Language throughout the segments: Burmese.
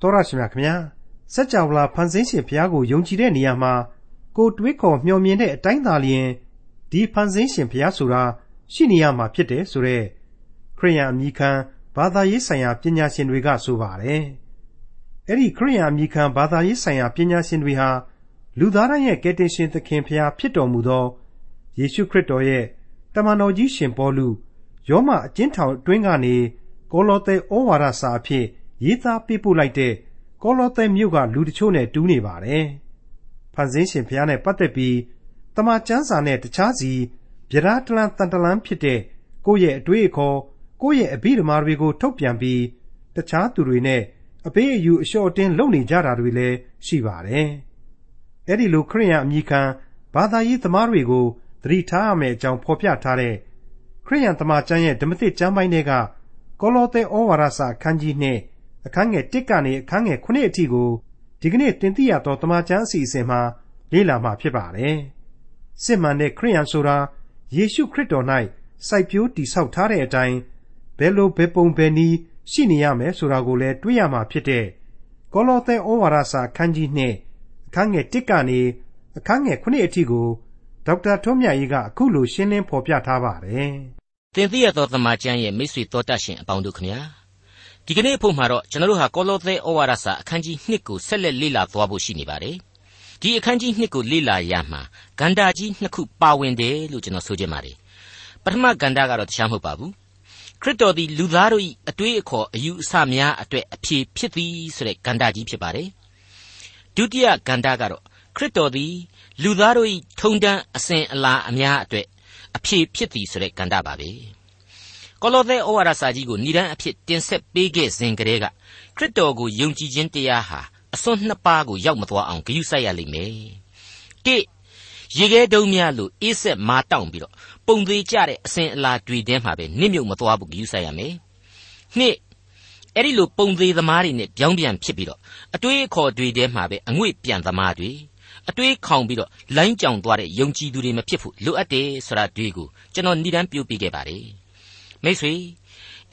တော်ရရှိမြခင်ဗျာစัจ java လာဖန်ဆင်းရှင်ဘုရားကိုယုံကြည်တဲ့နေရာမှာကိုတွေးခေါ်မျှော်မြင်တဲ့အတိုင်းသာလျင်ဒီဖန်ဆင်းရှင်ဘုရားဆိုတာရှိနေရမှာဖြစ်တယ်ဆိုတော့ခရိယန်အမိခံဘာသာရေးဆိုင်ရာပညာရှင်တွေကဆိုပါတယ်အဲ့ဒီခရိယန်အမိခံဘာသာရေးဆိုင်ရာပညာရှင်တွေဟာလူသားတိုင်းရဲ့ကယ်တင်ရှင်သခင်ဘုရားဖြစ်တော်မူသောယေရှုခရစ်တော်ရဲ့တမန်တော်ကြီးရှင်ပေါလုယောမအကျဉ်းထောင်အတွင်းကနေကောလောသဲဩဝါဒစာအဖြစ် ရေးသားပေးပို့လိုက်တဲ့ ကောလောသဲမြို့က လူတချို့နဲ့ တူးနေပါတယ်။ဖန်ဆင်းရှင်ဘုရားနဲ့ပတ်သက်ပြီးတမန်ကျမ်းစာနဲ့တခြားစီဗျာဒတလန်တန်တလန်ဖြစ်တဲ့ကိုယ့်ရဲ့အတွေ့အခေါ်ကိုယ့်ရဲ့အဘိဓမ္မာတွေကို ထုတ်ပြန်ပြီးတခြားသူတွေနဲ့အပေးအယူအလျှော့အတင်းလုပ်နေကြတာတွေလည်းရှိပါတယ်။အဲ့ဒီလိုခရိယန်အမိခံဘာသာရေးသမားတွေကိုသတိထားရမယ့်အကြောင်းဖော်ပြထားတဲ့ခရိယန်တမန်ကျမ်းရဲ့ဓမ္မသစ်ကျမ်းပိုင်းတွေကကောလောသဲဩဝါဒစာအခန်းကြီး2 အခန်းငယ်1ကနေအခန်းငယ်9အထိကိုဒီကနေ့တင်ပြရသောတမန်ကျမ်းအစီအစဉ်မှာလေ့လာမှာဖြစ်ပါတယ်။စစ်မှန်တဲ့ခရိယန်ဆိုတာယေရှုခရစ်တော်၌စိုက်ပျိုးတည်ဆောက်ထားတဲ့အတိုင်းဘယ်လိုဘယ်ပုံဘယ်နည်းရှိနေရမယ်ဆိုတာကိုလည်းတွေးရမှာဖြစ်တဲ့ကောလောသဲဩဝါဒစာအခန်းကြီး2အခန်းငယ်1ကနေအခန်းငယ်9အထိကိုဒေါက်တာထွန်းမြတ်ရေးကအခုလိုရှင်းလင်းဖော်ပြထားပါတယ်။သင်သိရသောသမ္မာကျမ်းရဲ့မိတ်ဆွေတော်တတ်ရှင်အပေါင်းတို့ခမညာ ဒီကနေ့အဖို့မှာတော့ကျွန်တော်တို့ဟာကောလောသဲဩဝါဒစာအခန်းကြီး1ကိုဆက်လက်လေ့လာသွားဖို့ရှိနေပါတယ်။ဒီအခန်းကြီး1ကိုလေ့လာရမှာဂန္ဓာကြီးနှစ်ခုပါဝင်တယ်လို့ကျွန်တော်ဆိုချင်ပါတယ်။ပထမဂန္ဓာကတော့တခြားမဟုတ်ပါဘူး။ခရစ်တော်သည်လူသားတို့၏အတွေးအခေါ်အယူအဆများအတွက်အဖြေဖြစ်သည်ဆိုတဲ့ဂန္ဓာကြီးဖြစ်ပါတယ်။ဒုတိယဂန္ဓာကတော့ခရစ်တော်သည်လူသားတို့၏ထုံတန်းအစဉ်အလာအများအတွက်အဖြေဖြစ်သည်ဆိုတဲ့ကဏ္ဍပါပဲ ကောလောသဲဩဝါဒစာကြီးကိုဏ္ဍန်အဖြစ်တင်ဆက်ပေးခဲ့စဉ်ကတည်းကခရစ်တော်ကိုယုံကြည်ခြင်းတရားဟာအစွန်းနှစ်ပါးကိုရောက်မသွားအောင်ဂရုစိုက်ရလိမ့်မယ်တိရေခဲတုံးများလို့အေးဆက်မာတောင့်ပြီးတော့ပုံသေးကြတဲ့အစဉ်အလာတွေထဲမှာပဲနစ်မြုပ်မသွားဘူးဂရုစိုက်ရမယ်နှစ်အဲ့ဒီလိုပုံသေးသမားတွေနဲ့ပြောင်းပြန်ဖြစ်ပြီးတော့အတွေးအခေါ်တွေထဲမှာပဲအငွေ့ပြန်သမားတွေအတွေးခေါင်ပြီးတော့လိုင်းကြောင်သွားတဲ့ယုံကြည်သူတွေမဖြစ်ဖို့လိုအပ်တယ်ဆိုတာတွေ့ကိုကျွန်တော်ဏ္ဍန်ပြုတ်ပြခဲ့ပါတယ် မိတ်ဆွေ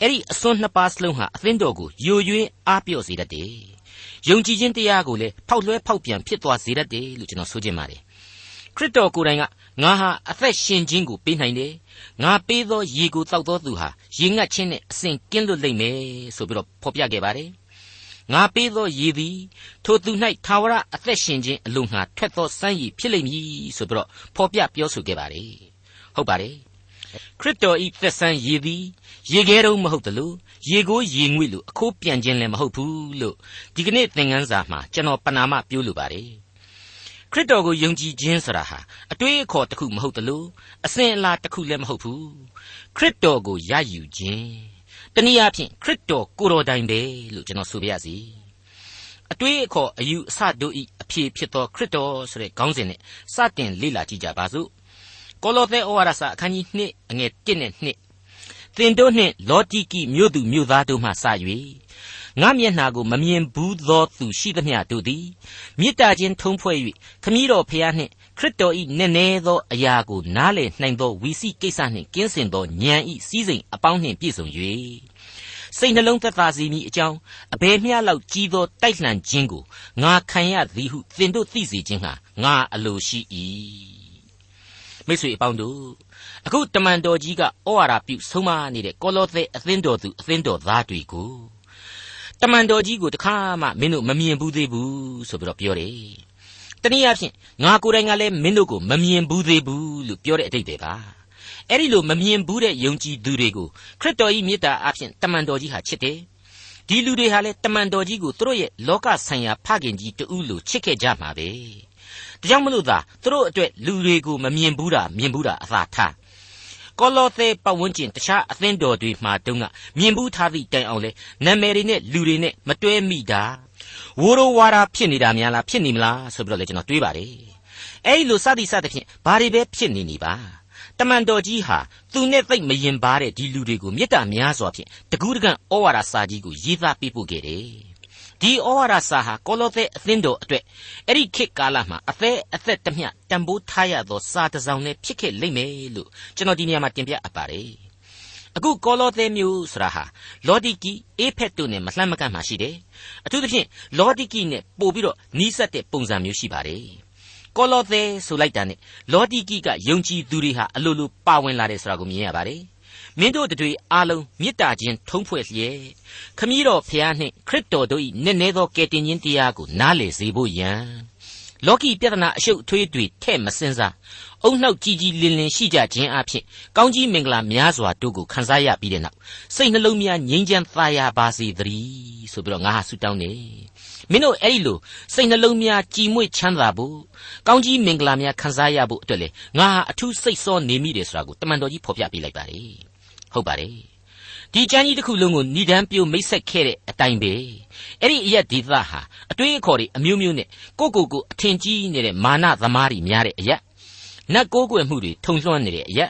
အဲ့ဒီအစွန်းနှစ်ပါးစလုံးဟာအသင်းတော်ကိုယိုယွင်းအားပြော့စေတတ်တယ်ယုံကြည်ခြင်းတရားကိုလည်းဖောက်လွှဲဖောက်ပြန်ဖြစ်သွားစေတတ်တယ်လို့ကျွန်တော်ဆိုချင်ပါတယ်ခရစ်တော်ကိုယ်တိုင်ကငါဟာအသက်ရှင်ခြင်းကိုပေးနိုင်တယ်ငါပေးသောရေကိုတောက်သောသူဟာရေငတ်ခြင်းနဲ့အစဉ်ကင်းလွတ်လိမ့်မယ်ဆိုပြီးတော့ဖော်ပြခဲ့ပါတယ်ငါပေးသောရည်သည်ထိုသူ၌သာဝရအသက်ရှင်ခြင်းအလို့ငှာထွက်သောစမ်းရည်ဖြစ်လိမ့်မည်ဆိုပြီးတော့ဖော်ပြပြောဆိုခဲ့ပါတယ်ဟုတ်ပါတယ် ခရစ်တော်ဤသက်ဆန်းရည်သည်ရေခဲတုံးမဟုတ်တလို့ရေကိုရေငွေ့လို့အခိုးပြန်ခြင်းလည်းမဟုတ်ဘူးလို့ဒီကနေ့သင်ခန်းစာမှာကျွန်တော်ပဏာမပြောလိုပါတယ်ခရစ်တော်ကိုယုံကြည်ခြင်းဆိုတာဟာအတွေးအခေါ်တစ်ခုမဟုတ်တလို့အစဉ်အလာတစ်ခုလည်းမဟုတ်ဘူးခရစ်တော်ကိုရယူခြင်းတနည်းအားဖြင့်ခရစ်တော်ကိုတော်တိုင်ပဲလို့ကျွန်တော်ဆိုပြရစီအတွေးအခေါ်အယူအဆတို့ဤအဖြစ်ဖြစ်သောခရစ်တော်ဆိုတဲ့ခေါင်းစဉ်နဲ့စတင်လေ့လာကြည့်ကြပါစို့ ကောလောသဲဩဝါဒစာအခန်းကြီး2အငယ်1နဲ့2သင်တို့နှင့်လောတိကိမြို့သူမြို့သားတို့မှစ၍ငါမျက်နာကိုမမြင်ဘူးသောသူရှိသမျှတို့သည်မေတ္တာချင်းထုံးဖွဲ့၍ခမည်းတော်ဖျားနှင့်ခရစ်တော်ဤနည်းနည်းသောအရာကိုနားလည်နိုင်သောဝီစီကိစ္စနှင့်ကင်းစင်သောဉာဏ်ဤစည်းစိမ်အပေါင်းနှင့်ပြည့်စုံ၍စိတ်နှလုံးသက်သာစေမည်အကြောင်းအဘယ်မျှလောက်ကြီးသောတိုက်လှန်ခြင်းကိုငါခံရသည်ဟုသင်တို့သိစေခြင်းဟာငါအလိုရှိ၏ မိတ်ဆွေအပေါင်းတို့အခုတမန်တော်ကြီးကဩဝါဒပြုဆုံးမနေတဲ့ကောလောသဲအသင်းတော်သူအသင်းတော်သားတွေကိုတမန်တော်ကြီးကိုတခါမှမင်းတို့မမြင်ဘူးသေးဘူးဆိုပြီးတော့ပြောတယ်တနည်းအားဖြင့်ငါကိုယ်တိုင်ကလည်းမင်းတို့ကိုမမြင်ဘူးသေးဘူးလို့ပြောတဲ့အတိတ်ပဲပါအဲ့ဒီလိုမမြင်ဘူးတဲ့ယုံကြည်သူတွေကိုခရစ်တော်၏မေတ္တာအဖြစ်တမန်တော်ကြီးဟာချစ်တယ်ဒီလူတွေဟာလည်းတမန်တော်ကြီးကိုသူတို့ရဲ့လောကဆိုင်ရာဖခင်ကြီးတူးလို့ချစ်ခဲ့ကြမှာပဲ ဒါကြောင့်မလို့သာသူတို့အတွက်လူတွေကိုမမြင်ဘူးတာမြင်ဘူးတာအသာထားကောလောသဲပတ်ဝန်းကျင်တခြားအသင်းတော်တွေမှာတုန်းကမြင်ဘူးထားသည့်တိုင်အောင်လဲနာမည်တွေနဲ့လူတွေနဲ့မတွဲမိတာဝိုးရိုးဝါရာဖြစ်နေတာများလားဖြစ်နေမလားဆိုပြီးတော့လေကျွန်တော်တွေးပါတယ်အဲ့လိုစသည်စသဖြင့်ဘာတွေပဲဖြစ်နေနေပါတမန်တော်ကြီးဟာသူနဲ့သိမရင်ပါတဲ့ဒီလူတွေကိုမေတ္တာများစွာဖြင့်တကူးတကန့်ဩဝါဒစာကြီးကိုရေးသားပေးပို့ခဲ့တယ် ဒီဩဝါဒစာဟာကောလောသဲအသင်းတော်အတွက်အဲ့ဒီခေတ်ကာလမှာအသက်အသက်တမျှတန်ဖိုးထားရသောစာတစ်စောင်နဲ့ဖြစ်ခဲ့လိမ့်မယ်လို့ကျွန်တော်ဒီနေရာမှာတင်ပြအပ်ပါတယ်အခုကောလောသဲမျိုးဆိုတာဟာလောဒီကီအေဖက်တို့နဲ့မလှမ်းမကန့်မှရှိတယ်အထူးသဖြင့်လောဒီကီနဲ့ပို့ပြီးတော့နီးစပ်တဲ့ပုံစံမျိုးရှိပါတယ်ကောလောသဲဆိုလိုက်တာနဲ့လောဒီကီကယုံကြည်သူတွေဟာအလိုလိုပါဝင်လာတယ်ဆိုတာကိုမြင်ရပါတယ် မင်းတို့တွေအားလုံးမေတ္တာချင်းထုံးဖွဲ့လျက်ခမည်းတော်ဖျားနှင့်ခရစ်တော်တို့၏နည်းနည်းသောကယ်တင်ခြင်းတရားကိုနားလေစေဖို့ယံလောကီပြဿနာအရှုပ်အထွေးတွေထဲ့မစင်စားအုံနှောက်ကြီးကြီးလင်းလင်းရှိကြခြင်းအဖြစ်ကောင်းကြီးမင်္ဂလာများစွာတို့ကိုခံစားရပြီးတဲ့နောက်စိတ်နှလုံးများငြိမ်းချမ်းသာယာပါစေတည်းဆိုပြီးတော့ငါဟာဆုတောင်းနေမင်းတို့အဲ့ဒီလိုစိတ်နှလုံးများကြည်မွေ့ချမ်းသာဖို့ကောင်းကြီးမင်္ဂလာများခံစားရဖို့အတွက်လေငါဟာအထူးစိတ်ဆောနေမိတယ်ဆိုတာကိုတမန်တော်ကြီးဖော်ပြပေးလိုက်ပါတယ် ဟုတ်ပါတယ်ဒီကျမ်းကြီးတစ်ခုလုံးကိုဏိဒန်းပြိုမိတ်ဆက်ခဲ့တဲ့အတိုင်းပဲအဲ့ဒီအရက်ဒီသဟာအတွေးအခေါ်တွေအမျိုးမျိုးနဲ့ကိုကိုကိုအထင်ကြီးနေတဲ့မာနသမားတွေများတဲ့အရက်နတ်ကိုးကွယ်မှုတွေထုံလွှမ်းနေတဲ့အရက်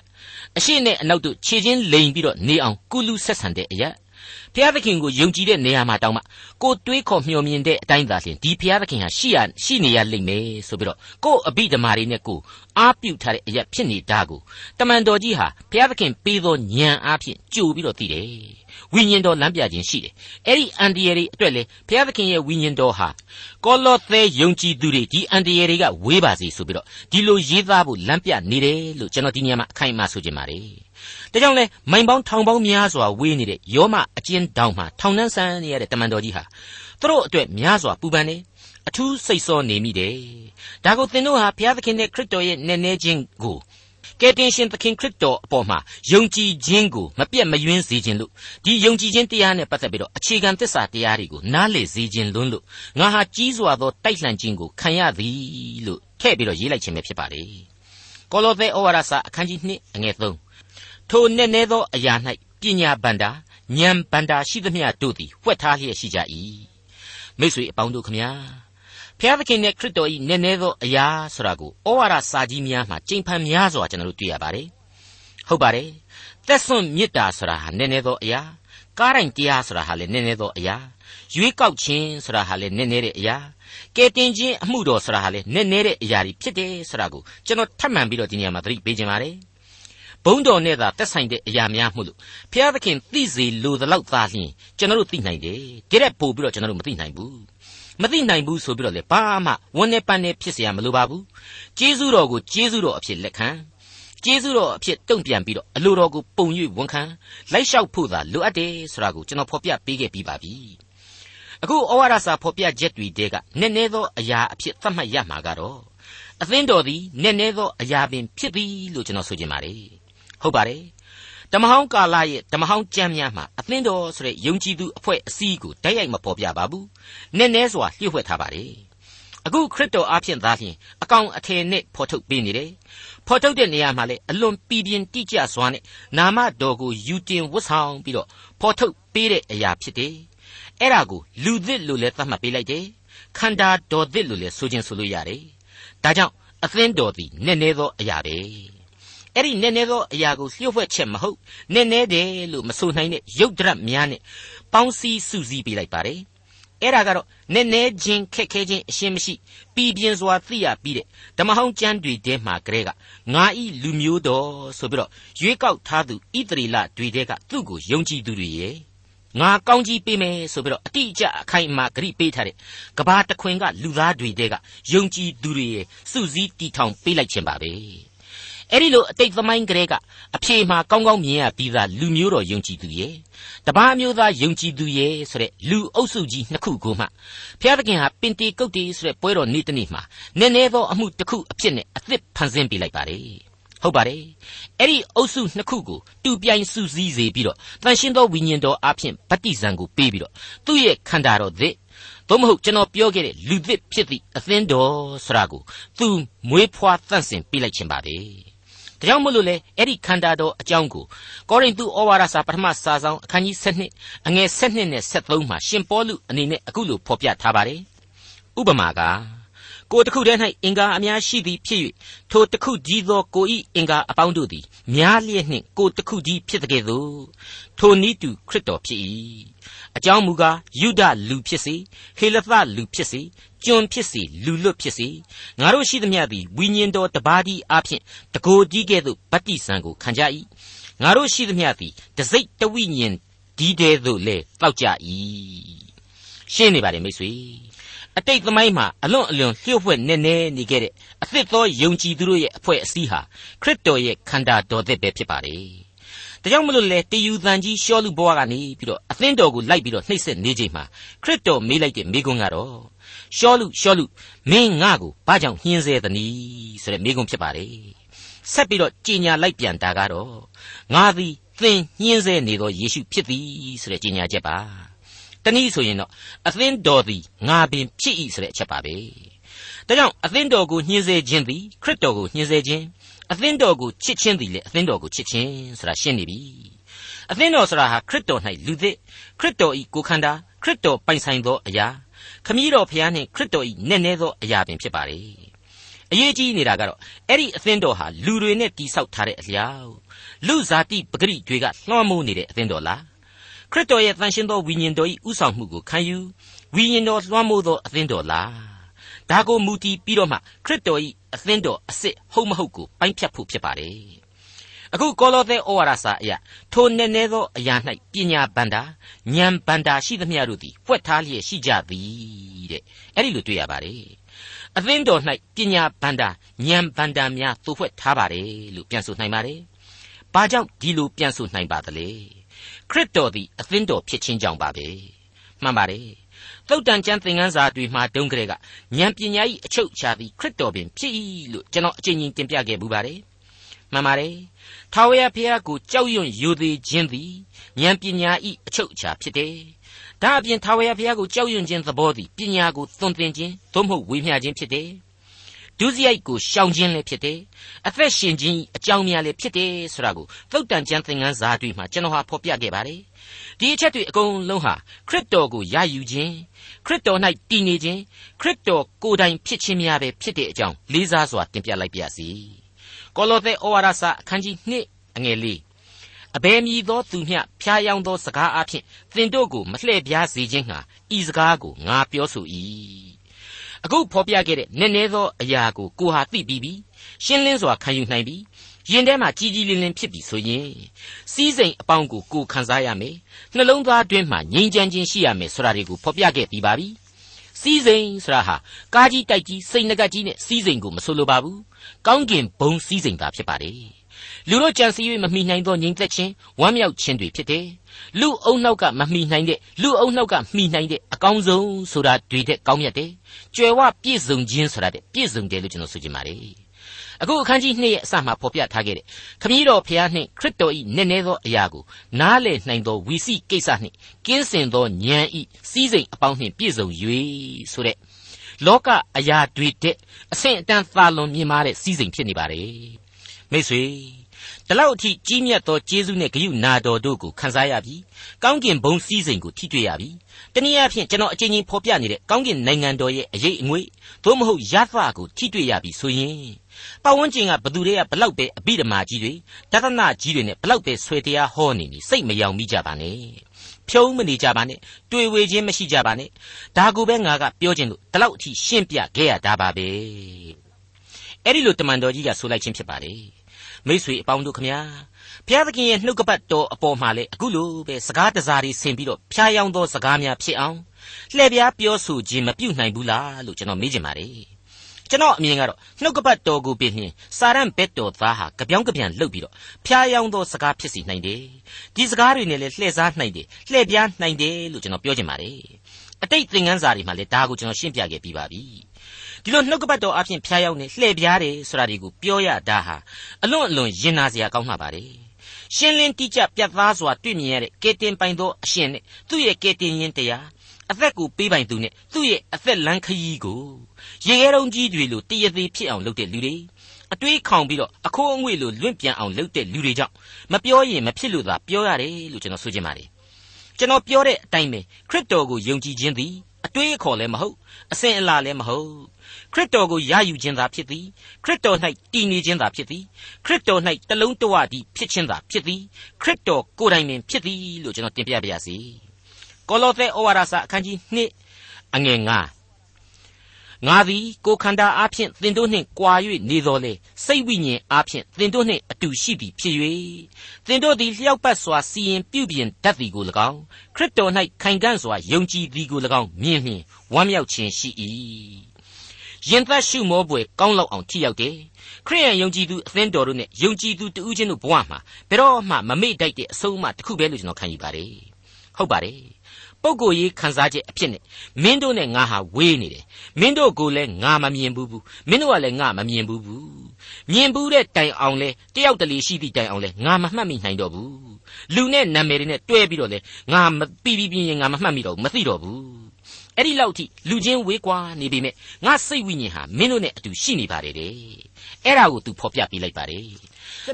အရှိနဲ့အနောက်တို့ခြေချင်းလိန်ပြီးတော့နေအောင်ကုလူဆက်ဆံတဲ့အရက် ဘုရားသခင်ကိုယုံကြည်တဲ့နေရာမှာတောင်းမှကိုတွေးခေါ်မျှော်မြင်တဲ့အတိုင်းသာလျှင်ဒီဘုရားသခင်ဟာရှိရရှိနေရလိမ့်မယ်ဆိုပြီးတော့ကို့အဘိဓမ္မာတွေနဲ့ကိုအားပြုထားတဲ့အရက်ဖြစ်နေတာကိုတမန်တော်ကြီးဟာဘုရားသခင်ပေးသောဉာဏ်အားဖြင့်ကြိုပြီးတော့သိတယ်ဝိညာဉ်တော်လမ်းပြခြင်းရှိတယ်အဲ့ဒီအန်ဒီယေတွေအတွက်လေဘုရားသခင်ရဲ့ဝိညာဉ်တော်ဟာကောလောသဲယုံကြည်သူတွေဒီအန်ဒီယေတွေကဝေးပါစေဆိုပြီးတော့ဒီလိုရေးသားဖို့လမ်းပြနေတယ်လို့ကျွန်တော်ဒီညမှာအခိုင်အမာဆိုချင်ပါတယ် ဒါကြောင့်လဲမိုင်ပေါင်းထောင်ပေါင်းများစွာဝေးနေတဲ့ယောမအကျဉ်းတောင်မှာထောင်နှန်းဆန်းနေရတဲ့တမန်တော်ကြီးဟာသူတို့အတွက်များစွာပူပန်နေအထူးစိတ်ဆောနေမိတယ်ဒါကိုသင်တို့ဟာဘုရားသခင်နဲ့ခရစ်တော်ရဲ့နည်းနည်းချင်းကိုကယ်တင်ရှင်သခင်ခရစ်တော်အပေါ်မှာယုံကြည်ခြင်းကိုမပြတ်မယွင်းစေခြင်းလို့ဒီယုံကြည်ခြင်းတရားနဲ့ပတ်သက်ပြီးတော့အခြေခံသစ္စာတရားတွေကိုနားလေစေခြင်းလွန်းလို့ငါဟာကြီးစွာသောတိုက်လှန်ခြင်းကိုခံရသည်လို့ထည့်ပြီးတော့ရေးလိုက်ခြင်းပဲဖြစ်ပါလေကောလောသဲဩဝါဒစာအခန်းကြီး2အငယ်3 ထိုနည်းနည်းသောအရာ၌ပညာဗန္တာဉာဏ်ဗန္တာရှိသမျှတို့သည်ဝှက်ထားလျက်ရှိကြ၏မိတ်ဆွေအပေါင်းတို့ခမညာဖျားသခင်နဲ့ခရစ်တော်၏နည်းနည်းသောအရာဆိုတာကိုဩဝါဒစာကြီးများမှာကျင့်ဖန်များစွာကျွန်တော်တို့တွေ့ရပါတယ်ဟုတ်ပါတယ်သက်စွန့်မေတ္တာဆိုတာဟာနည်းနည်းသောအရာကားတိုင်းတရားဆိုတာဟာလည်းနည်းနည်းသောအရာရွေးကောက်ခြင်းဆိုတာဟာလည်းနည်းနည်းတဲ့အရာကဲတင်ခြင်းအမှုတော်ဆိုတာဟာလည်းနည်းနည်းတဲ့အရာတွေဖြစ်တယ်ဆိုတာကိုကျွန်တော်ထပ်မံပြီးတော့ဒီနေရာမှာသတိပေးခြင်းပါတယ် ဘုံတော်နဲ့သာသက်ဆိုင်တဲ့အရာများမှုလို့ဘုရားသခင်သိစေလိုသလောက်သာလျှင်ကျွန်တော်တို့သိနိုင်တယ်တရက်ပို့ပြီးတော့ကျွန်တော်တို့မသိနိုင်ဘူးမသိနိုင်ဘူးဆိုပြီးတော့လေဘာမှဝန်နဲ့ပန်းနဲ့ဖြစ်เสียမလိုပါဘူးကျေးဇူးတော်ကိုကျေးဇူးတော်အဖြစ်လက်ခံကျေးဇူးတော်အဖြစ်တုံ့ပြန်ပြီးတော့အလိုတော်ကိုပုံ၍ဝန်ခံလိုက်လျှောက်ဖို့သာလိုအပ်တယ်ဆိုတာကိုကျွန်တော်ဖော်ပြပေးခဲ့ပြီးပါပြီအခုဩဝါဒစာဖော်ပြချက်တွေတဲကနည်းနည်းသောအရာအဖြစ်သတ်မှတ်ရမှာကတော့အသင်းတော်သည်နည်းနည်းသောအရာပင်ဖြစ်သည်လို့ကျွန်တော်ဆိုချင်ပါတယ် ဟုတ်ပါတယ်ဓမ္မဟောင်းကာလရဲ့ဓမ္မဟောင်းကျမ်းများမှာအသင်းတော်ဆိုတဲ့ယုံကြည်သူအဖွဲ့အစည်းကိုတိုက်ရိုက်မပေါ်ပြပါဘူးနည်းနည်းစွာလျှို့ဝှက်ထားပါတယ်အခုခရစ်တော်အားဖြင့်သာလျှင်အကောင်အထည်နဲ့ဖော်ထုတ်ပေးနေတယ်ဖော်ထုတ်တဲ့နေရာမှာလည်းအလွန်ပြည်ပြင်းတိကျစွာနဲ့နာမတော်ကိုယူတင်ဝတ်ဆောင်ပြီးတော့ဖော်ထုတ်ပေးတဲ့အရာဖြစ်တယ်အဲ့ဒါကိုလူသစ်လို့လည်းသတ်မှတ်ပေးလိုက်တယ်ခန္ဓာတော်သစ်လို့လည်းဆိုခြင်းဆိုလို့ရတယ်ဒါကြောင့်အသင်းတော်သည်နည်းနည်းသောအရာပဲ အဲ့ဒီနည်းနည်းသောအရာကိုလျှို့ဝှက်ချက်မဟုတ်နည်းနည်းတယ်လို့မဆိုနိုင်တဲ့ရုပ်ဒရက်များနဲ့ပေါင်းစည်းစုစည်းပေးလိုက်ပါတယ်အဲ့ဒါကတော့နည်းနည်းချင်းခက်ခဲချင်းအရှင်းမရှိပြည်ပြင်းစွာသိရပြီးတဲ့ဓမ္မဟောင်းကျမ်းတွေထဲမှာကလေးကငါဤလူမျိုးတော်ဆိုပြီးတော့ရွေးကောက်ထားသူဣသရေလတွေတဲကသူ့ကိုယုံကြည်သူတွေရဲ့ငါကောင်းကြီးပေးမယ်ဆိုပြီးတော့အတိအကျအခိုင်အမာဂရိပေးထားတဲ့ကဘာတခွင်ကလူသားတွေတဲကယုံကြည်သူတွေရဲ့စုစည်းတီထောင်ပေးလိုက်ခြင်းပါပဲ အဲ့ဒီလိုအတိတ်သမိုင်းကလေးကအဖြေမှာကောင်းကောင်းမြင်ရပြီးသားလူမျိုးတော်ယုံကြည်သူရဲ့တပားမျိုးသားယုံကြည်သူရဲ့ဆိုတဲ့လူအုပ်စုကြီးနှစ်ခုကိုမှဘုရားသခင်ဟာပင်တီကုတ်တီဆိုတဲ့ပွဲတော်နေ့တနေ့မှာနည်းနည်းသောအမှုတစ်ခုအဖြစ်နဲ့အသစ်ဖန်ဆင်းပေးလိုက်ပါတယ်ဟုတ်ပါတယ်အဲ့ဒီအုပ်စုနှစ်ခုကိုတူပြိုင်စုစည်းစေပြီးတော့တန်ရှင်းသောဝိညာဉ်တော်အဖျင်ဗတ္တိဇံကိုပေးပြီးတော့သူ့ရဲ့ခန္ဓာတော်သစ်သို့မဟုတ်ကျွန်တော်ပြောခဲ့တဲ့လူသစ်ဖြစ်သည့်အသင်းတော်ဆိုတာကိုသူမွေးဖွားတန့်စင်ပေးလိုက်ခြင်းပါပဲ ဒါကြောင့်မို့လို့လေအဲ့ဒီခန္ဓာတော်အကြောင်းကိုကောရိန္သုဩဝါဒစာပထမစာဆောင်အခန်းကြီး7အငယ်7နဲ့73မှာရှင်ပေါလုအနေနဲ့အခုလိုဖော်ပြထားပါတယ်ဥပမာကကိုယ်တစ်ခုတည်း၌အင်္ဂါအများရှိသည်ဖြစ်၍ထိုတစ်ခုကြီးသောကိုဤအင်္ဂါအပေါင်းတို့သည်များလျက်နှင့်ကိုယ်တစ်ခုကြီးဖြစ်တဲ့ကဲ့သို့ထိုနည်းတူခရစ်တော်ဖြစ်၏အကြောင်းမူကားယုဒလူဖြစ်စေဟေလသလူဖြစ်စေ ကျွန်ဖြစ်စေလူလွတ်ဖြစ်စေငါတို့ရှိသမျှသည်ဝိညာဉ်တော်တပါးတည်းအဖြစ်တကိုယ်ကြီးကဲ့သို့ဗတ္တိဇံကိုခံကြ၏ငါတို့ရှိသမျှသည်တစိတ်တဝိညာဉ်ဒီတဲသို့လေတောက်ကြ၏ရှင်းနေပါတယ်မိတ်ဆွေအတိတ်သမိုင်းမှာအလွန်အလွန်လျှို့ဝှက်နေနေနေခဲ့တဲ့အသစ်သောယုံကြည်သူတို့ရဲ့အဖွဲ့အစည်းဟာခရစ်တော်ရဲ့ခန္ဓာတော်သစ်ပဲဖြစ်ပါတယ်ဒါကြောင့်မလို့လေတယူတန်ကြီးရှောလူဘွားကနေပြီးတော့အသင်းတော်ကိုလိုက်ပြီးတော့နှိပ်စက်နေချိန်မှာခရစ်တော်မေးလိုက်တဲ့မိကွန်းကတော့ ရှောလူရှောလူမင်းငါ့ကိုဘာကြောင့်ညှင်းဆဲသနည်းဆိုတဲ့မိကွန်းဖြစ်ပါတယ်ဆက်ပြီးတော့ကြင်ညာလိုက်ပြန်တာကတော့ငါသည်သင်ညှင်းဆဲနေသောယေရှုဖြစ်သည်ဆိုတဲ့ကြင်ညာချက်ပါတနည်းဆိုရင်တော့အသင်းတော်သည်ငါပင်ဖြစ်၏ဆိုတဲ့အချက်ပါပဲဒါကြောင့်အသင်းတော်ကိုညှင်းဆဲခြင်းသည်ခရစ်တော်ကိုညှင်းဆဲခြင်းအသင်းတော်ကိုချစ်ခြင်းသည်လေအသင်းတော်ကိုချစ်ခြင်းဆိုတာရှင်းနေပြီအသင်းတော်ဆိုတာဟာခရစ်တော်၌လူသစ်ခရစ်တော်ဤကိုခန္ဓာခရစ်တော်ပိုင်ဆိုင်သောအရာ ခမည်းတော်ဖျားနှင့်ခရစ်တော်ဤနက်နဲသောအရာပင်ဖြစ်ပါလေအရေးကြီးနေတာကတော့အဲ့ဒီအသင်းတော်ဟာလူတွေနဲ့တိဆောက်ထားတဲ့အလျောက်လူဇာတိပဂရိတွေကလွှမ်းမိုးနေတဲ့အသင်းတော်လားခရစ်တော်ရဲ့တန်ရှင်းသောဝိညာဉ်တော်၏ဥဆောင်မှုကိုခံယူဝိညာဉ်တော်လွှမ်းမိုးသောအသင်းတော်လားဒါကိုမူတည်ပြီးတော့မှခရစ်တော်၏အသင်းတော်အစ်စ်ဟုတ်မဟုတ်ကိုပိုင်းဖြတ်ဖို့ဖြစ်ပါတယ် အခုကောလောသဲဩဝါဒစာအရာထိုနည်းနည်းသောအရာ၌ပညာဗန္တာဉာဏ်ဗန္တာရှိသမျှတို့သည်ဖွက်ထားလျက်ရှိကြသည်တဲ့အဲ့ဒီလိုတွေ့ရပါတယ်အသင်းတော်၌ပညာဗန္တာဉာဏ်ဗန္တာများသို့ဖွက်ထားပါတယ်လို့ပြန်ဆိုနိုင်ပါတယ်ဘာကြောင့်ဒီလိုပြန်ဆိုနိုင်ပါသလဲခရစ်တော်သည်အသင်းတော်ဖြစ်ခြင်းကြောင့်ပါပဲမှန်ပါတယ်သုတ်တန်ကျမ်းသင်ခန်းစာတွေမှာတုန်းကလေးကဉာဏ်ပညာ၏အချုပ်အခြာသည်ခရစ်တော်ပင်ဖြစ်၏လို့ကျွန်တော်အချိန်ချင်းတင်ပြခဲ့ပူပါတယ်မှန်ပါတယ် ထာဝရဘုရားကိုကြောက်ရွံ့ယိုသေးခြင်းသည်ဉာဏ်ပညာ၏အချုပ်အခြာဖြစ်တယ်ဒါအပြင်ထာဝရဘုရားကိုကြောက်ရွံ့ခြင်းသဘောသည်ပညာကိုသွန်သင်ခြင်းသို့မဟုတ်ဝေမျှခြင်းဖြစ်တယ်ဒုစရိုက်ကိုရှောင်ခြင်းလည်းဖြစ်တယ်အသက်ရှင်ခြင်းအကြောင်းများလည်းဖြစ်တယ်ဆိုတာကိုသုတ်တန်ကျမ်းသင်ခန်းစာတွေမှာကျွန်တော်ဟာဖော်ပြခဲ့ပါတယ်ဒီအချက်တွေအကုန်လုံးဟာခရစ်တော်ကိုရယူခြင်းခရစ်တော်၌တည်နေခြင်းခရစ်တော်ကိုယ်တိုင်ဖြစ်ခြင်းများပဲဖြစ်တဲ့အကြောင်းလေးစားစွာတင်ပြလိုက်ပါရစေ ကောလောသဲဩဝါဒစာအခန်းကြီး2အငယ်လေးအဘယ်မည်သောသူမျှဖျားယောင်းသောစကားအဖြစ်သင်တို့ကိုမလှည့်ပြားစေခြင်းဟာဤစကားကိုငါပြောဆို၏အခုဖော်ပြခဲ့တဲ့နည်းနည်းသောအရာကိုကိုဟာသိပြီးပြီရှင်းလင်းစွာခံယူနိုင်ပြီရင်ထဲမှာကြီးကြီးလင်းလင်းဖြစ်ပြီဆိုရင်စီးစိမ်အပေါင်းကိုကိုခံစားရမယ်နှလုံးသားအတွင်းမှာငြိမ်းချမ်းခြင်းရှိရမယ်ဆိုတာတွေကိုဖော်ပြခဲ့ပြီးပါပြီ စီးစိမ်ဆိုတာဟာကားကြီးတိုက်ကြီးစိတ်ငကတ်ကြီးနဲ့စီးစိမ်ကိုမဆိုလိုပါဘူးကောင်းကင်ဘုံစီးစိမ်သာဖြစ်ပါတယ်လူတို့ကြံစည်၍မမိနိုင်သောငြိမ်သက်ခြင်းဝမ်းမြောက်ခြင်းတွေဖြစ်တယ်လူအုံနောက်ကမမိနိုင်တဲ့လူအုံနောက်ကမိနိုင်တဲ့အကောင်းဆုံးဆိုတာတွေတဲ့ကောင်းမြတ်တယ်ကြွယ်ဝပြည့်စုံခြင်းဆိုတာတဲ့ပြည့်စုံတယ်လို့ကျွန်တော်ဆိုချင်ပါတယ် အခုအခန်းကြီး2ရဲ့အစမှာဖော်ပြထားခဲ့တဲ့ခမည်းတော်ဖျားနှင့်ခရစ်တော်၏နည်းနည်းသောအရာကိုနားလည်နိုင်သောဝီစီကိစ္စနှင့်ကင်းစင်သောဉာဏ်ဤစီးစိမ်အပေါင်းနှင့်ပြည့်စုံ၍ဆိုတဲ့လောကအရာတွေတဲ့အဆင့်အတန်းသာလွန်မြင်မာတဲ့စီးစိမ်ဖြစ်နေပါတယ်မိတ်ဆွေ ဒီလောက်အထိကြီးမြတ်သောကျေးဇူးနဲ့ဂရုနာတော်တို့ကိုခံစားရပြီကောင်းကင်ဘုံစည်းစိမ်ကိုထိတွေ့ရပြီတနည်းအားဖြင့်ကျွန်တော်အချင်းချင်းဖော်ပြနေတဲ့ကောင်းကင်နိုင်ငံတော်ရဲ့အရေးအငွေ့သို့မဟုတ်ရသကိုထိတွေ့ရပြီဆိုရင်ပတ်ဝန်းကျင်ကဘသူတွေကဘလောက်ပဲအပိဓမ္မာကြီးတွေတသနာကြီးတွေနဲ့ဘလောက်ပဲဆွေတရားဟောနေနေစိတ်မယောင်မိကြပါနဲ့ဖြုံးမနေကြပါနဲ့တွေ့ဝေခြင်းမရှိကြပါနဲ့ဒါကိုပဲငါကပြောခြင်းလို့ဒီလောက်အထိရှင်းပြခဲ့ရတာပါပဲအဲ့ဒီလိုတမန်တော်ကြီးကဆိုလိုက်ခြင်းဖြစ်ပါတယ် မိษွေအပေါင်းတို့ခမညာဘုရားသခင်ရဲ့နှုတ်ကပတ်တော်အပေါ်မှာလေအခုလိုပဲစကားတစားတွေဆင်ပြီးတော့ဖျားယောင်းသောစကားများဖြစ်အောင်လှည့်ပြားပြောဆိုခြင်းမပြုတ်နိုင်ဘူးလားလို့ကျွန်တော်မေးချင်ပါတယ်ကျွန်တော်အမြင်ကတော့နှုတ်ကပတ်တော်ကိုပြင်းစာရန်ဘက်တော်သားဟာကြပြောင်းကြပြန်လှုပ်ပြီးတော့ဖျားယောင်းသောစကားဖြစ်စီနိုင်တယ်ဒီစကားတွေနဲ့လည်းလှည့်စားနိုင်တယ်လှည့်ပြားနိုင်တယ်လို့ကျွန်တော်ပြောချင်ပါတယ်အတိတ်သင်ခန်းစာတွေမှာလည်းဒါကိုကျွန်တော်ရှင်းပြခဲ့ပြီးပါပြီ ဒီလိုနှုတ်ကပတ်တော်အဖြစ်ဖျားရောက်နေလှည့်ပြားတယ်ဆိုတာဒီကိုပြောရတာဟာအလွန်အလွန်ရင်နာစရာကောင်းမှပါတယ်ရှင်းလင်းတိကျပြတ်သားစွာတွေ့မြင်ရတဲ့ကဲတင်ပိုင်သောအရှင်နဲ့သူ့ရဲ့ကဲတင်ရင်တရားအသက်ကိုပေးပိုင်သူနဲ့သူ့ရဲ့အသက်လန်းခရီးကိုရေခဲတုံးကြီးတွေလိုတရသေးဖြစ်အောင်လုပ်တဲ့လူတွေအတွေးခေါင်ပြီးတော့အခိုးအငွေ့လိုလွင့်ပြန်အောင်လုပ်တဲ့လူတွေကြောင့်မပြောရင်မဖြစ်လို့သာပြောရတယ်လို့ကျွန်တော်ဆိုချင်ပါတယ်ကျွန်တော်ပြောတဲ့အတိုင်းပဲခရစ်တော်ကိုယုံကြည်ခြင်းသည်အတွေးအခေါ်လည်းမဟုတ်အစဉ်အလာလည်းမဟုတ် ခရစ်တော်ကိုရယူခြင်းသာဖြစ်သည်ခရစ်တော်၌တည်နေခြင်းသာဖြစ်သည်ခရစ်တော်၌တလုံးတဝတည်းဖြစ်ခြင်းသာဖြစ်သည်ခရစ်တော်ကိုယ်တိုင်ပင်ဖြစ်သည်လို့ကျွန်တော်တင်ပြပါရစေကောလောသဲဩဝါဒစာအခန်းကြီး2အငယ်9ငါသည်ကိုခန္ဓာအားဖြင့်သင်တို့နှင့်ကြွာ၍နေတော်လေစိတ်ဝိညာဉ်အားဖြင့်သင်တို့နှင့်အတူရှိသည်ဖြစ်၍သင်တို့သည်လျှောက်ပတ်စွာစီရင်ပြုပြင်တတ်သည်ကို၎င်းခရစ်တော်၌ခိုင်ခံ့စွာယုံကြည်သည်ကို၎င်းမြင်လျင်ဝမ်းမြောက်ခြင်းရှိ၏ ရင်သက်ရှုမောပွေကောင်းလောက်အောင်ထိရောက်တယ်ခရိယန်ယုံကြည်သူအသင်းတော်တို့နဲ့ယုံကြည်သူတဦးချင်းတို့ဘဝမှာဘယ်တော့မှမမေ့တိုက်တဲ့အဆုံးအမတစ်ခုပဲလို့ကျွန်တော်ခံယူပါတယ်ဟုတ်ပါတယ်ပုဂ္ဂိုလ်ရေးခံစားချက်အဖြစ်နဲ့မင်းတို့နဲ့ငါဟာဝေးနေတယ်မင်းတို့ကိုလည်းငါမမြင်ဘူးဘူးမင်းတို့ကလည်းငါမမြင်ဘူးဘူးမြင်ဘူးတဲ့တိုင်အောင်လဲတယောက်တလေရှိသည့်တိုင်အောင်လဲငါမမှတ်မိနိုင်တော့ဘူးလူနဲ့နာမည်တွေနဲ့တွဲပြီးတော့လဲငါမပြီးပြီးပြင်းရင်ငါမမှတ်မိတော့ဘူးမသိတော့ဘူး အဲ့ဒီလောက်ထိလူချင်းဝေးကွာနေပြီမဲ့ငါစိတ်ဝိညာဉ်ဟာမင်းတို့နဲ့အတူရှိနေပါတယ်တဲ့အဲ့ဒါကို तू ဖော်ပြပေးလိုက်ပါတယ်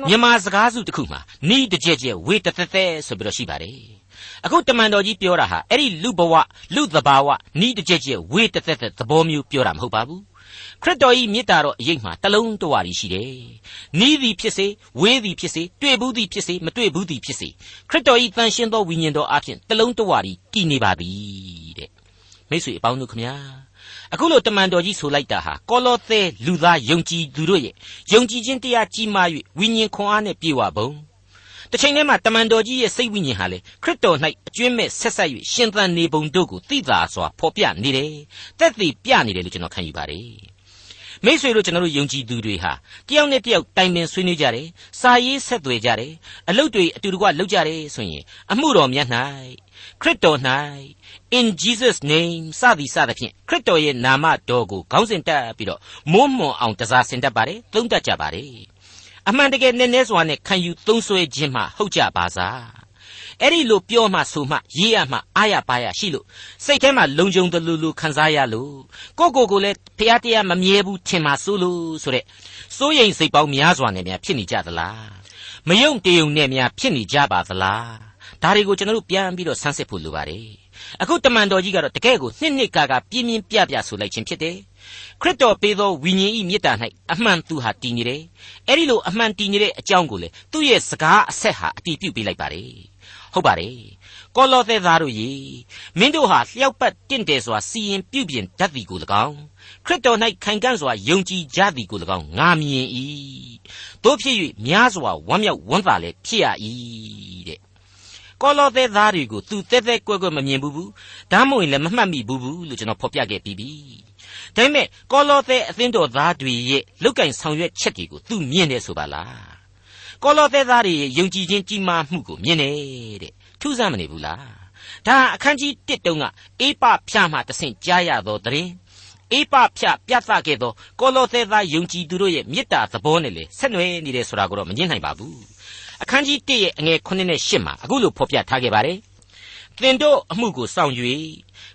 မြန်မာစကားစုတစ်ခုမှာနီးတကြက်ကြက်ဝေးတသက်သက်ဆိုပြီးတော့ရှိပါတယ်အခုတမန်တော်ကြီးပြောတာဟာအဲ့ဒီလူဘဝလူသဘာဝနီးတကြက်ကြက်ဝေးတသက်သက်သဘောမျိုးပြောတာမဟုတ်ပါဘူးခရစ်တော်၏မေတ္တာတော်အရေးမှာတလုံးတဝါရီရှိတယ်။နီးသည်ဖြစ်စေဝေးသည်ဖြစ်စေတွေ့ဘူးသည်ဖြစ်စေမတွေ့ဘူးသည်ဖြစ်စေခရစ်တော်၏တန်ရှင်းသောဝိညာဉ်တော်အပြင်တလုံးတဝါရီတည်နေပါသည်တဲ့ မိတ်ဆွေအပေါင်းတို့ခမညာအခုလိုတမန်တော်ကြီးဆိုလိုက်တာဟာကောလောသဲလူသားယုံကြည်သူတို့ရဲ့ယုံကြည်ခြင်းတရားကြီးမား၍ဝိညာဉ်ခွန်အားနဲ့ပြေဝပုံတစ်ချိန်တည်းမှာတမန်တော်ကြီးရဲ့စိတ်ဝိညာဉ်ဟာလေခရစ်တော်၌အကျွင့်မဲ့ဆက်ဆက်၍ရှင်သန်နေပုံတို့ကိုသိသာစွာဖော်ပြနေတယ်တက်တည်ပြနေတယ်လို့ကျွန်တော်ခံယူပါတယ်မိษွေတို့ကျွန်တော်တို့ယုံကြည်သူတွေဟာတယောက်နဲ့တယောက်တိုင်ပင်ဆွေးနွေးကြတယ်စာရေးဆက်သွယ်ကြတယ်အလုပ်တွေအတူတကွလုပ်ကြတယ်ဆိုရင်အမှုတော်မြတ်၌ခရစ်တော်၌ in Jesus name စသည်စသဖြင့်ခရစ်တော်ရဲ့နာမတော်ကိုခေါင်းစဉ်တက်ပြီးတော့မွန်းမွန်အောင်တစားဆင်တတ်ပါတယ်သုံးတတ်ကြပါတယ်အမှန်တကယ်နည်းနည်းစွာနဲ့ခံယူသုံးဆွဲခြင်းမှဟုတ်ကြပါစားအဲ့ဒီလိုပြောမှဆိုမှရေးရမှအားရပါရရှိလို့စိတ်ထဲမှာလုံခြုံတယ်လို့လို့ခံစားရလို့ကိုကိုကိုလည်းဖျားတရားမမြဲဘူးထင်မှဆိုလို့ဆိုတဲ့စိုးရိမ်စိတ်ပေါင်းများစွာနဲ့များဖြစ်နေကြသလားမယုံတယုံနဲ့များဖြစ်နေကြပါသလားဒါတွေကိုကျွန်တော်တို့ပြန်ပြီးတော့ဆန်းစစ်ဖို့လိုပါတယ် အခုတမန်တော်ကြီးကတော့တကယ်ကိုနှစ်နှစ်ကာကာပြင်းပြင်းပြပြဆိုလိုက်ခြင်းဖြစ်တယ်ခရစ်တော်ပေးသောဝိညာဉ်ဤမေတ္တာ၌အမှန်သူဟာတည်နေတယ်အဲ့ဒီလိုအမှန်တည်နေတဲ့အကြောင်းကိုလေသူ့ရဲ့စကားအဆက်ဟာအတည်ပြုပေးလိုက်ပါတယ်ဟုတ်ပါတယ်ကောလောသဲသားတို့ရေမင်းတို့ဟာလျှောက်ပတ်တင့်တယ်စွာစီရင်ပြုပြင်တတ်သည်ကို၎င်းခရစ်တော်၌ခိုင်ကန့်စွာယုံကြည်ကြသည်ကို၎င်းငါမြင်၏တို့ဖြစ်၍များစွာဝမ်းမြောက်ဝမ်းသာလည်းဖြစ်ရ၏တဲ့ ကောလောသဲသားတွေကိုသူတဲတဲကွဲကွဲမမြင်ဘူးဘူးဒါမှမဟုတ်လည်းမမှတ်မိဘူးဘူးလို့ကျွန်တော်ဖော်ပြခဲ့ပြီးပြီဒါပေမဲ့ကောလောသဲအသင်းတော်သားတွေရဲ့လုတ်ကင်ဆောင်ရွက်ချက်တွေကိုသူမြင်တယ်ဆိုပါလားကောလောသဲသားတွေရဲ့ယုံကြည်ခြင်းကြီးမားမှုကိုမြင်တယ်တဲ့ထူးဆန်းမနေဘူးလားဒါအခန်းကြီး1တုန်းကအေးပဖြာမှတဆင့်ကြားရသောတရင်အေးပဖြပြသခဲ့သောကောလောသဲသားယုံကြည်သူတို့ရဲ့မေတ္တာသဘောနဲ့လေဆက်နွယ်နေတယ်ဆိုတာကိုတော့မငြင်းနိုင်ပါဘူး အခန်းကြီး1ရဲ့အငယ်9နဲ့10မှာအခုလိုဖော်ပြထားခဲ့ပါတယ်သင်တို့အမှုကိုစောင့်၍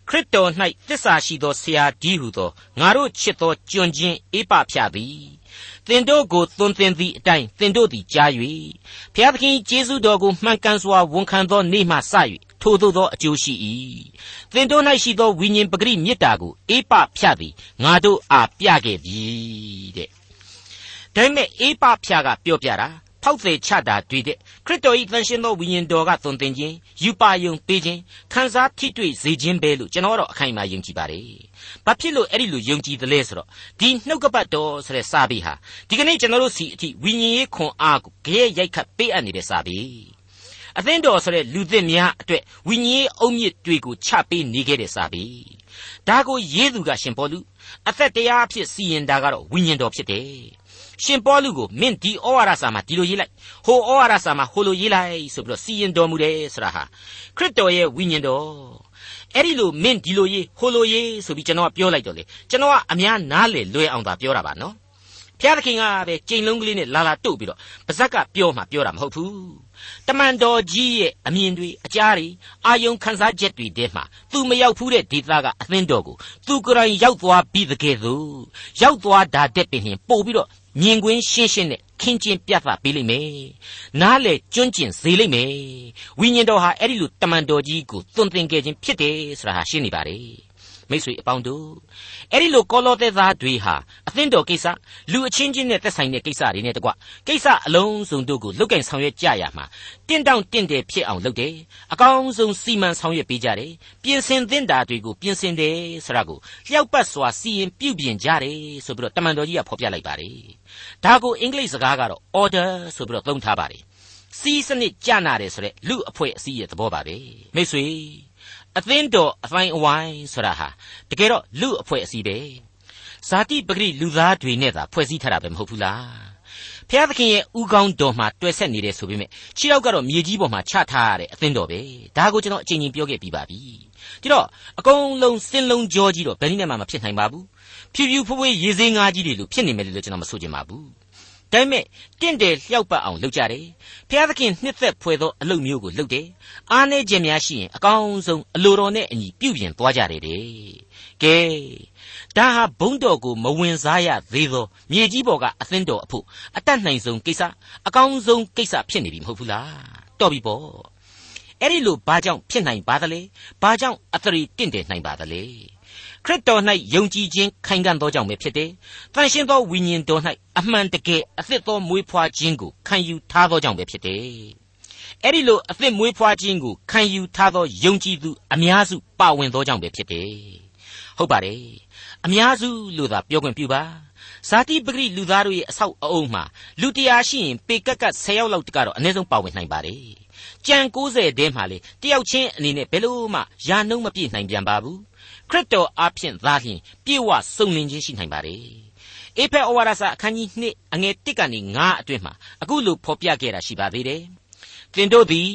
ခရစ်တော်၌တစ္ဆာရှိသောဆရာကြီးဟုသောငါတို့ချစ်သောကျွန်ချင်းအေးပဖြသည်သင်တို့ကိုသွန်သင်သည့်အတိုင်းသင်တို့သည်ကြား၍ဘုရားသခင်ကျေးဇူးတော်ကိုမှန်ကန်စွာဝန်ခံသောနေ့မှစ၍ထိုသို့သောအကျိုးရှိ၏သင်တို့၌ရှိသောဝိညာဉ်ပဂရိမေတ္တာကိုအေးပဖြသည်ငါတို့အားပြခဲ့ပြီတဲ့ဒါပေမဲ့အေးပဖြကပြောပြတာ ဖောက်သည်ချတာတွေ့တဲ့ခရစ်တော်၏သန့်ရှင်းသောဝိညာဉ်တော်ကသွန်သင်ခြင်းယူပါယုံပေးခြင်းခံစားထိတွေ့စေခြင်းပဲလို့ကျွန်တော်တော့အခိုင်အမာယုံကြည်ပါတယ်။ဘာဖြစ်လို့အဲ့ဒီလိုယုံကြည်သလဲဆိုတော့ဒီနှုတ်ကပတ်တော်ဆိုတဲ့စာပေဟာဒီကနေ့ကျွန်တော်တို့စီအထိဝိညာဉ်ရေးခွန်အားကိုကြဲရိုက်ခတ်ပေးအပ်နေတဲ့စာပေ။အသင်းတော်ဆိုတဲ့လူသစ်များအတွက်ဝိညာဉ်ရေးအုံမြစ်တွေကိုချပေးနေခဲ့တဲ့စာပေ။ဒါကိုရေးသူကရှင်ပေါလုအသက်တရားအဖြစ်စီရင်တာကတော့ဝိညာဉ်တော်ဖြစ်တယ်။ ရှင်ပေါလုကိုမင်းဒီဩဝါဒစာမှာဒီလိုရေးလိုက်ဟိုဩဝါဒစာမှာဟိုလိုရေးလိုက်ဆိုပြီးတော့စီရင်တော်မူတယ်ဆိုတာဟာခရစ်တော်ရဲ့ဝိညာဉ်တော်အဲ့ဒီလိုမင်းဒီလိုရေးဟိုလိုရေးဆိုပြီးကျွန်တော်ကပြောလိုက်တော့လေကျွန်တော်ကအများနားလေလွယ်အောင်သာပြောတာပါနော်ဖျားသခင်ကပဲကြိမ်လုံးကလေးနဲ့လာလာတုတ်ပြီးတော့ပါဇက်ကပြောမှပြောတာမဟုတ်ဘူး တမန်တော်ကြီးရဲ့အမြင်တွေအကြားတွေအာယုံခန်းစားချက်တွေထဲမှာသူမရောက်ဘူးတဲ့ဒေသကအသင်းတော်ကိုသူကိုယ်တိုင်ရောက်သွားပြီးတကယ်သို့ရောက်သွားတာတဲ့ပင်ပို့ပြီးတော့မြင်ကွင်းရှင်းရှင်းနဲ့ခင်းကျင်းပြသပေးလိမ့်မယ်။နားလေကျွန့်ကျင်စေလိမ့်မယ်။ဝိညာဉ်တော်ဟာအဲ့ဒီလိုတမန်တော်ကြီးကိုသွန်သင်ခဲ့ခြင်းဖြစ်တယ်ဆိုတာဟာရှင်းနေပါလေ။ မိတ်ဆွေအပေါင်းတို့အဲ့ဒီလိုကောလောသဲသားတွေဟာအသင်းတော်ကိစ္စလူအချင်းချင်းနဲ့သက်ဆိုင်တဲ့ကိစ္စတွေနဲ့တကွကိစ္စအလုံးစုံတို့ကိုလုတ်ကင်ဆောင်ရွက်ကြရမှာတင့်တောင့်တင့်တယ်ဖြစ်အောင်လုပ်တယ်အကောင်းဆုံးစီမံဆောင်ရွက်ပေးကြတယ်ပြင်ဆင်သင့်တာတွေကိုပြင်ဆင်တယ်ဆိုတာကိုလျှောက်ပတ်စွာစီရင်ပြုပြင်ကြတယ်ဆိုပြီးတော့တမန်တော်ကြီးကဖော်ပြလိုက်ပါတယ်ဒါကိုအင်္ဂလိပ်စကားကတော့ order ဆိုပြီးတော့သုံးထားပါတယ်စီးစနစ်ကြနာတယ်ဆိုတဲ့လူအဖွဲ့အစည်းရဲ့သဘောပါပဲမိတ်ဆွေ အသင်းတော်အတိုင်းအဝိုင်းဆိုတာဟာတကယ်တော့လူအဖွဲ့အစည်းပဲဇာတိပဂရိလူသားတွေနဲ့သာဖွဲ့စည်းထားတာပဲမဟုတ်ဘူးလားဖျားသခင်ရဲ့ဥကောင်းတော်မှာတွေ့ဆက်နေတယ်ဆိုပေမဲ့ခြေထောက်ကတော့မြေကြီးပေါ်မှာချထားရတဲ့အသင်းတော်ပဲဒါကိုကျွန်တော်အချိန်ချင်းပြောခဲ့ပြီးပါပြီဒီတော့အကုန်လုံးစင်လုံးကြောကြီးတော့ဘယ်နည်းနဲ့မှမဖြစ်နိုင်ပါဘူးဖြူဖြူဖွေးဖွေးရေစင်းငါးကြီးတွေလို့ဖြစ်နေမယ်လို့ကျွန်တော်မဆိုချင်ပါဘူး ဒါပေမဲ့တင့်တယ်လျှောက်ပတ်အောင်လုပ်ကြတယ်ဖျားသခင်နှစ်သက်ဖွယ်သောအလုပ်မျိုးကိုလုပ်တယ်အားနည်းခြင်းများရှိရင်အကောင်းဆုံးအလိုတော်နဲ့အညီပြုပြင်သွားကြတယ်တဲ့ကဲဒါဟာဘုံတော်ကိုမဝင်စားရသေးသောမြေကြီးပေါ်ကအသင်းတော်အဖို့အတတ်နိုင်ဆုံးကိစ္စအကောင်းဆုံးကိစ္စဖြစ်နေပြီမဟုတ်ဘူးလားတော်ပြီပေါ့အဲ့ဒီလိုဘာကြောင့်ဖြစ်နိုင်ပါသလဲဘာကြောင့်အသရေတင့်တယ်နိုင်ပါသလဲ ခရစ်တော်၌ယုံကြည်ခြင်းခိုင်ခံ့သောကြောင့်ပဲဖြစ်တယ်။တန်ရှင်းသောဝိညာဉ်တော်၌အမှန်တကယ်အသစ်သောမွေးဖွားခြင်းကိုခံယူထားသောကြောင့်ပဲဖြစ်တယ်။အဲ့ဒီလိုအသစ်မွေးဖွားခြင်းကိုခံယူထားသောယုံကြည်သူအများစုပါဝင်သောကြောင့်ပဲဖြစ်တယ်။ဟုတ်ပါတယ်။အများစုလို့သာပြောခွင့်ပြုပါ။ဇာတိပဂရိလူသားတို့ရဲ့အဆောက်အအုံမှာလူတရားရှိရင်ပေကက်ကက်10ယောက်လောက်တကတော့အနည်းဆုံးပါဝင်နိုင်ပါတယ်။ကြံ90တဲမှာလေတယောက်ချင်းအနေနဲ့ဘယ်လို့မှယာနှုံးမပြည့်နိုင်ပြန်ပါဘူး။ ခရစ်တော်အားဖြင့်သာလျှင်ပြေဝစုံလင်ခြင်းရှိနိုင်ပါ रे အေဖက်ဩဝါဒစာအခန်းကြီး2အငယ်1ကနေ9အတွင်းမှာအခုလိုဖော်ပြခဲ့တာရှိပါသေးတယ်သင်တို့သည်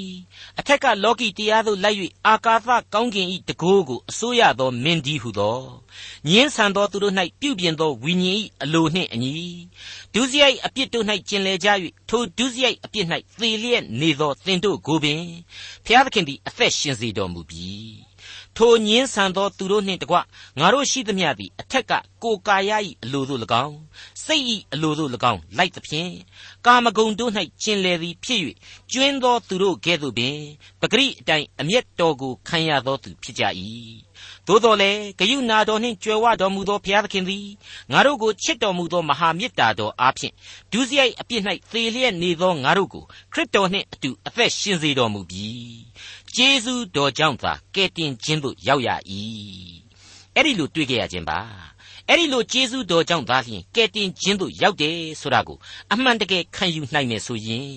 အထက်ကလောကီတရားသို့လိုက်၍အာကာသကောင်းကင်၏တကိုးကိုအစိုးရသောမင်းဒီဟုသောညင်းဆန်သောသူတို့၌ပြုပြင်သောဝိညာဉ်၏အလိုနှင့်အညီဒုစရိုက်အပြစ်တို့၌ကျင်လည်ကြ၍ထိုဒုစရိုက်အပြစ်၌သေလျက်နေသောသင်တို့ကိုပင်ဖျားသခင်သည်အသက်ရှင်စေတော်မူပြီ ထိုညင်းဆန်သောသူတို့နှင့်တကွငါတို့ရှိသမျှသည်အထက်ကကိုကာယ၏အလိုသို့၎င်းစိတ်၏အလိုသို့၎င်းလိုက်သဖြင့်ကာမဂုဏ်တို့၌ကျင်လည်သည်ဖြစ်၍ကျွင်းသောသူတို့ကဲ့သို့ပင်ပဂရိအတိုင်းအမျက်တော်ကိုခံရသောသူဖြစ်ကြ၏သို့တော်လည်းဂယုနာတော်နှင့်ကြွယ်ဝတော်မူသောဘုရားသခင်သည်ငါတို့ကိုချစ်တော်မူသောမဟာမေတ္တာတော်အားဖြင့်ဒုစရိုက်အပြစ်၌သေလျက်နေသောငါတို့ကိုခရစ်တော်နှင့်အတူအသက်ရှင်စေတော်မူပြီ ကျေးဇူးတော်ကြောင့်သာကယ်တင်ခြင်းသို့ရောက်ရ၏အဲ့ဒီလိုတွေ့ကြရခြင်းပါအဲ့ဒီလိုကျေးဇူးတော်ကြောင့်သာလျှင်ကယ်တင်ခြင်းသို့ရောက်တယ်ဆိုတာကိုအမှန်တကယ်ခံယူနိုင်မယ်ဆိုရင်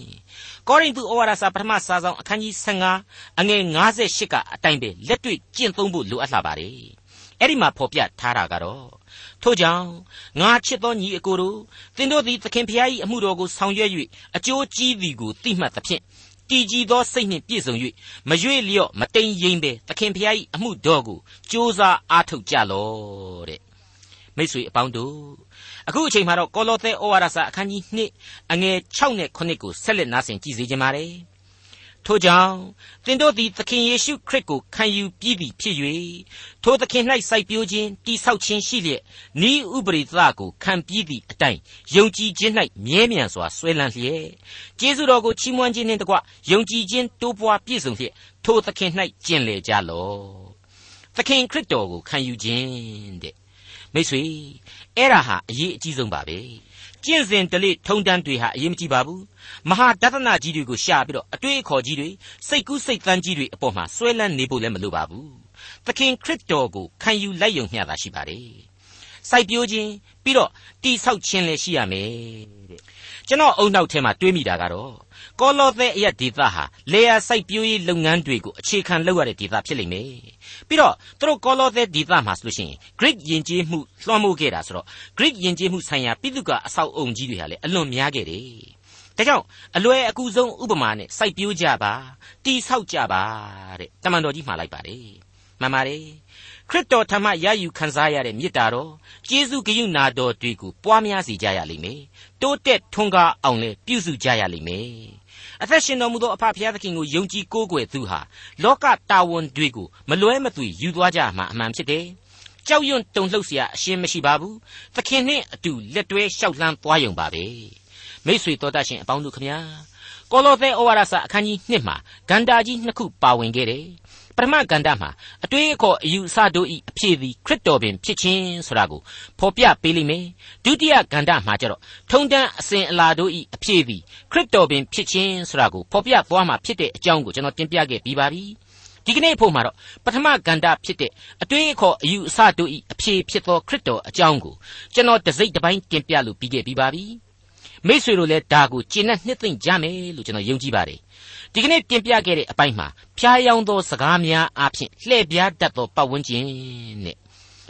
ကောရိန္သုဩဝါဒစာပထမစာဆောင်အခန်းကြီး15အငယ်58ကအတိုင်းပဲလက်တွေ့ကျင့်သုံးဖို့လိုအပ်လာပါတယ်အဲ့ဒီမှာဖော်ပြထားတာကတော့ထို့ကြောင့်ငါချစ်သောညီအကိုတို့သင်တို့သည်သခင်ဖျား၏အမှုတော်ကိုဆောင်ရွက်၍အကျိုးကြီးသည်ကိုသိမှတ်သဖြင့် တည်ကြည်သောစိတ်နှင့်ပြည့်စုံ၍မရွေ့လျော့မတိမ်ရင်ပဲသခင်ဖျား၏အမှုတော်ကိုကြိုးစားအားထုတ်ကြလော့တဲ့မိတ်ဆွေအပေါင်းတို့အခုအချိန်မှာတော့ကောလောသဲဩဝါဒစာအခန်းကြီး2အငယ်6နဲ့9ကိုဆက်လက်နားဆင်ကြည့်စေချင်ပါတယ် ထို့ကြောင့်သင်တို့သည်သခင်ယေရှုခရစ်ကိုခံယူပြီးပြီဖြစ်၍ထိုသခင်၌စိုက်ပျိုးခြင်းတိဆောက်ခြင်းရှိလျက်ဤဥပရိသကိုခံပြီးသည့်အတိုင်းယုံကြည်ခြင်း၌မြဲမြံစွာဆွဲလန်းလျက်ကျေးဇူးတော်ကိုချီးမွမ်းခြင်းနှင့်တကွယုံကြည်ခြင်းတိုးပွားပြည့်စုံလျက်ထိုသခင်၌ကျင့်လေကြလော့သခင်ခရစ်တော်ကိုခံယူခြင်းတဲ့မိတ်ဆွေအဲ့ဒါဟာအရေးအကြီးဆုံးပါပဲ ကျင့်စဉ်တလိထုံတန်းတွေဟာအရေးမကြီးပါဘူးမဟာတသနာကြီးတွေကိုရှာပြီးတော့အတွေ့အခေါ်ကြီးတွေစိတ်ကူးစိတ်သန်းကြီးတွေအပေါ်မှာဆွဲလန်းနေဖို့လည်းမလိုပါဘူးသခင်ခရစ်တော်ကိုခံယူလိုက်ယုံမျှတာရှိပါတယ်စိုက်ပျိုးခြင်းပြီးတော့တိဆောက်ခြင်းလည်းရှိရမယ်တဲ့ကျွန်တော်အုံနောက်ထဲမှာတွေးမိတာကတော့ ကောလောသဲအရက်ဒေသဟာလေယာစိုက်ပျိုးရေးလုပ်ငန်းတွေကိုအခြေခံလုပ်ရတဲ့ဒေသဖြစ်လိမ့်မယ်ပြီးတော့သူတို့ကောလောသဲဒေသမှာဆိုလို့ရှိရင် Greek ယဉ်ကျေးမှုလွှမ်းမိုးခဲ့တာဆိုတော့ Greek ယဉ်ကျေးမှုဆိုင်ရာပိသုကာအဆောက်အုံကြီးတွေဟာလည်းအလွန်များခဲ့တယ်ဒါကြောင့်အလွယ်အကူဆုံးဥပမာနဲ့စိုက်ပျိုးကြပါတိဆောက်ကြပါတဲ့တမန်တော်ကြီးမှာလိုက်ပါတယ်မှန်ပါတယ်ခရစ်တော်ထံမှရယူခံစားရတဲ့မေတ္တာတော်ကျေးဇူးဂရုဏာတော်တွေကိုပွားများစေကြရလိမ့်မယ်တိုးတက်ထွန်းကားအောင်လည်းပြုစုကြရလိမ့်မယ် အသက်ရှင်တော်မူသောအဖဖခင်သခင်ကိုယုံကြည်ကိုးကွယ်သူဟာလောကတာဝန်တွေကိုမလွဲမသွေယူသွားကြမှာအမှန်ဖြစ်တယ်ကြောက်ရွံ့တုန်လှုပ်เสียအရှင်းမရှိပါဘူးသခင်နှင့်အတူလက်တွဲလျှောက်လှမ်းသွားယုံပါပဲမိษွေတော်တတ်ရှင်အပေါင်းတို့ခမညာကောလောသဲဩဝါဒစာအခန်းကြီး1မှာဂန္တာကြီးနှစ်ခုပါဝင်ခဲ့တယ် ပထမကန္တမှာအတွေးအခေါ်အယူအဆတို့ဤအဖြစ်သည်ခရစ်တော်ပင်ဖြစ်ခြင်းဆိုတာကိုဖော်ပြပေးလိမ့်မယ်ဒုတိယကန္တမှာကျတော့ထုံတန်းအစဉ်အလာတို့ဤအဖြစ်သည်ခရစ်တော်ပင်ဖြစ်ခြင်းဆိုတာကိုဖော်ပြသွားမှာဖြစ်တဲ့အကြောင်းကိုကျွန်တော်တင်ပြခဲ့ပြီးပါပြီဒီကနေ့ဖို့မှာတော့ပထမကန္တဖြစ်တဲ့အတွေးအခေါ်အယူအဆတို့ဤအဖြစ်ဖြစ်သောခရစ်တော်အကြောင်းကိုကျွန်တော်တစိမ့်တစ်ပိုင်းတင်ပြလို့ပြီးခဲ့ပြီးပါပြီမိษွေတို့လည်းဒါကိုကျင့်နဲ့နှစ်သိမ့်ကြမယ်လို့ကျွန်တော်ယုံကြည်ပါတယ် ဒီကနေ့တင်ပြခဲ့တဲ့အပိုင်းမှာဖျားယောင်းသောစကားများအပြင်လှည့်ပြားတတ်သောပတ်ဝန်းကျင်နဲ့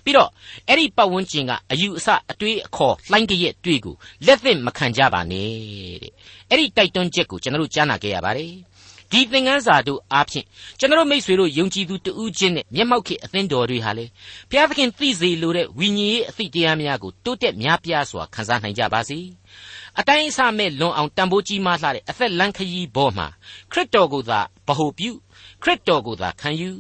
ပြီးတော့အဲ့ဒီပတ်ဝန်းကျင်ကအယူအဆအတွေးအခေါ်လှိုင်းကြရဲ့တွေ့ကိုလက်သင့်မခံကြပါနဲ့တဲ့အဲ့ဒီတိုက်တွန်းချက်ကိုကျွန်တော်တို့ကြားနာခဲ့ရပါတယ် ဒီသင်ခန်းစာတို့အားဖြင့်ကျွန်တော်မိษွေတို့ယုံကြည်သူတဦးချင်းနဲ့မျက်မှောက်ခေအသင်းတော်တွေဟာလေဘုရားသခင်သိစေလိုတဲ့ဝိညာဉ်ရေးအသည့်တရားများကိုတိုးတက်များပြားစွာခန်းစားနိုင်ကြပါစေအတိုင်းအဆမဲ့လွန်အောင်တန်ဖိုးကြီးမားလှတဲ့အသက်လန်းခရီးဘောမှာခရစ်တော်ကိုသာဗဟုပြုခရစ်တော်ကိုသာခံယူ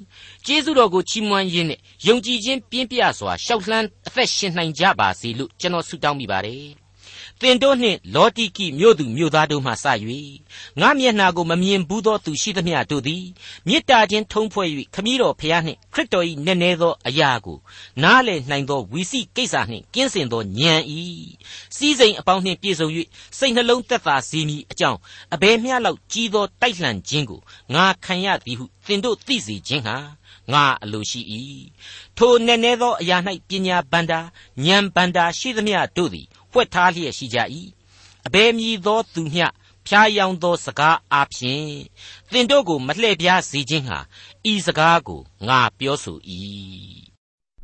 ကျေးဇူးတော်ကိုချီးမွမ်းရင်းနဲ့ယုံကြည်ခြင်းပြင်းပြစွာရှောက်လှမ်းအသက်ရှင်နိုင်ကြပါစေလို့ကျွန်တော်ဆုတောင်းမိပါတယ် သင်တို့နှင့်လောတိကိမြို့သူမြို့သားတို့မှစ၍ငါမျက်နှာကိုမမြင်ဘူးသောသူရှိသမျှတို့သည်မေတ္တာချင်းထုံးဖွဲ့၍ခမည်းတော်ဖျားနှင့်ခရစ်တော်၏နည်းနည်းသောအရာကိုနားလည်နိုင်သောဝီစီကိစ္စနှင့်ကင်းစင်သောဉာဏ်ဤစည်းစိမ်အပေါင်းနှင့်ပြည့်စုံ၍စိတ်နှလုံးသက်သာစေမည်အကြောင်းအဘယ်မျှလောက်ကြီးသောတိုက်လှန်ခြင်းကိုငါခံရသည်ဟုသင်တို့သိစေခြင်းဟာငါအလိုရှိ၏ထိုနည်းနည်းသောအရာ၌ပညာဗန္တာဉာဏ်ဗန္တာရှိသမျှတို့သည် ဖွက်ထားလျက်ရှိကြ၏အဘယ်မည်သောသူမျှဖျားယောင်းသောစကားအားဖြင့်သင်တို့ကိုမလှည့်ပြားစေခြင်းဟာဤစကားကိုငါပြောဆို၏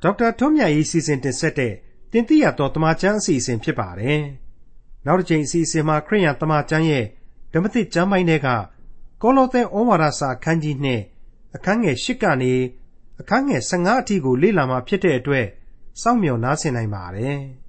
ဒေါက်တာထွန်းမြတ်၏စီစဉ်တင်ဆက်တဲ့တင်ပြရတော်တမချန်းအစီအစဉ်ဖြစ်ပါတယ်နောက်တစ်ချိန်အစီအစဉ်မှာခရိယံတမချန်းရဲ့ဓမ္မသစ်ကျမ်းပိုင်းတွေကကောလောသဲဩဝါဒစာအခန်းကြီး2အခန်းငယ်8ကနေအခန်းငယ်15အထိကိုလေ့လာမှာဖြစ်တဲ့အတွက်စောင့်မျှော်နားဆင်နိုင်ပါတယ်။